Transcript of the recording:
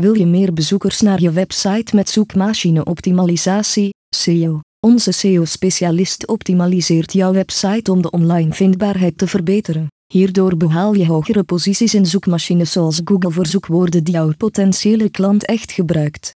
Wil je meer bezoekers naar je website met zoekmachine-optimalisatie, SEO? Onze SEO-specialist optimaliseert jouw website om de online vindbaarheid te verbeteren. Hierdoor behaal je hogere posities in zoekmachines zoals Google voor zoekwoorden die jouw potentiële klant echt gebruikt.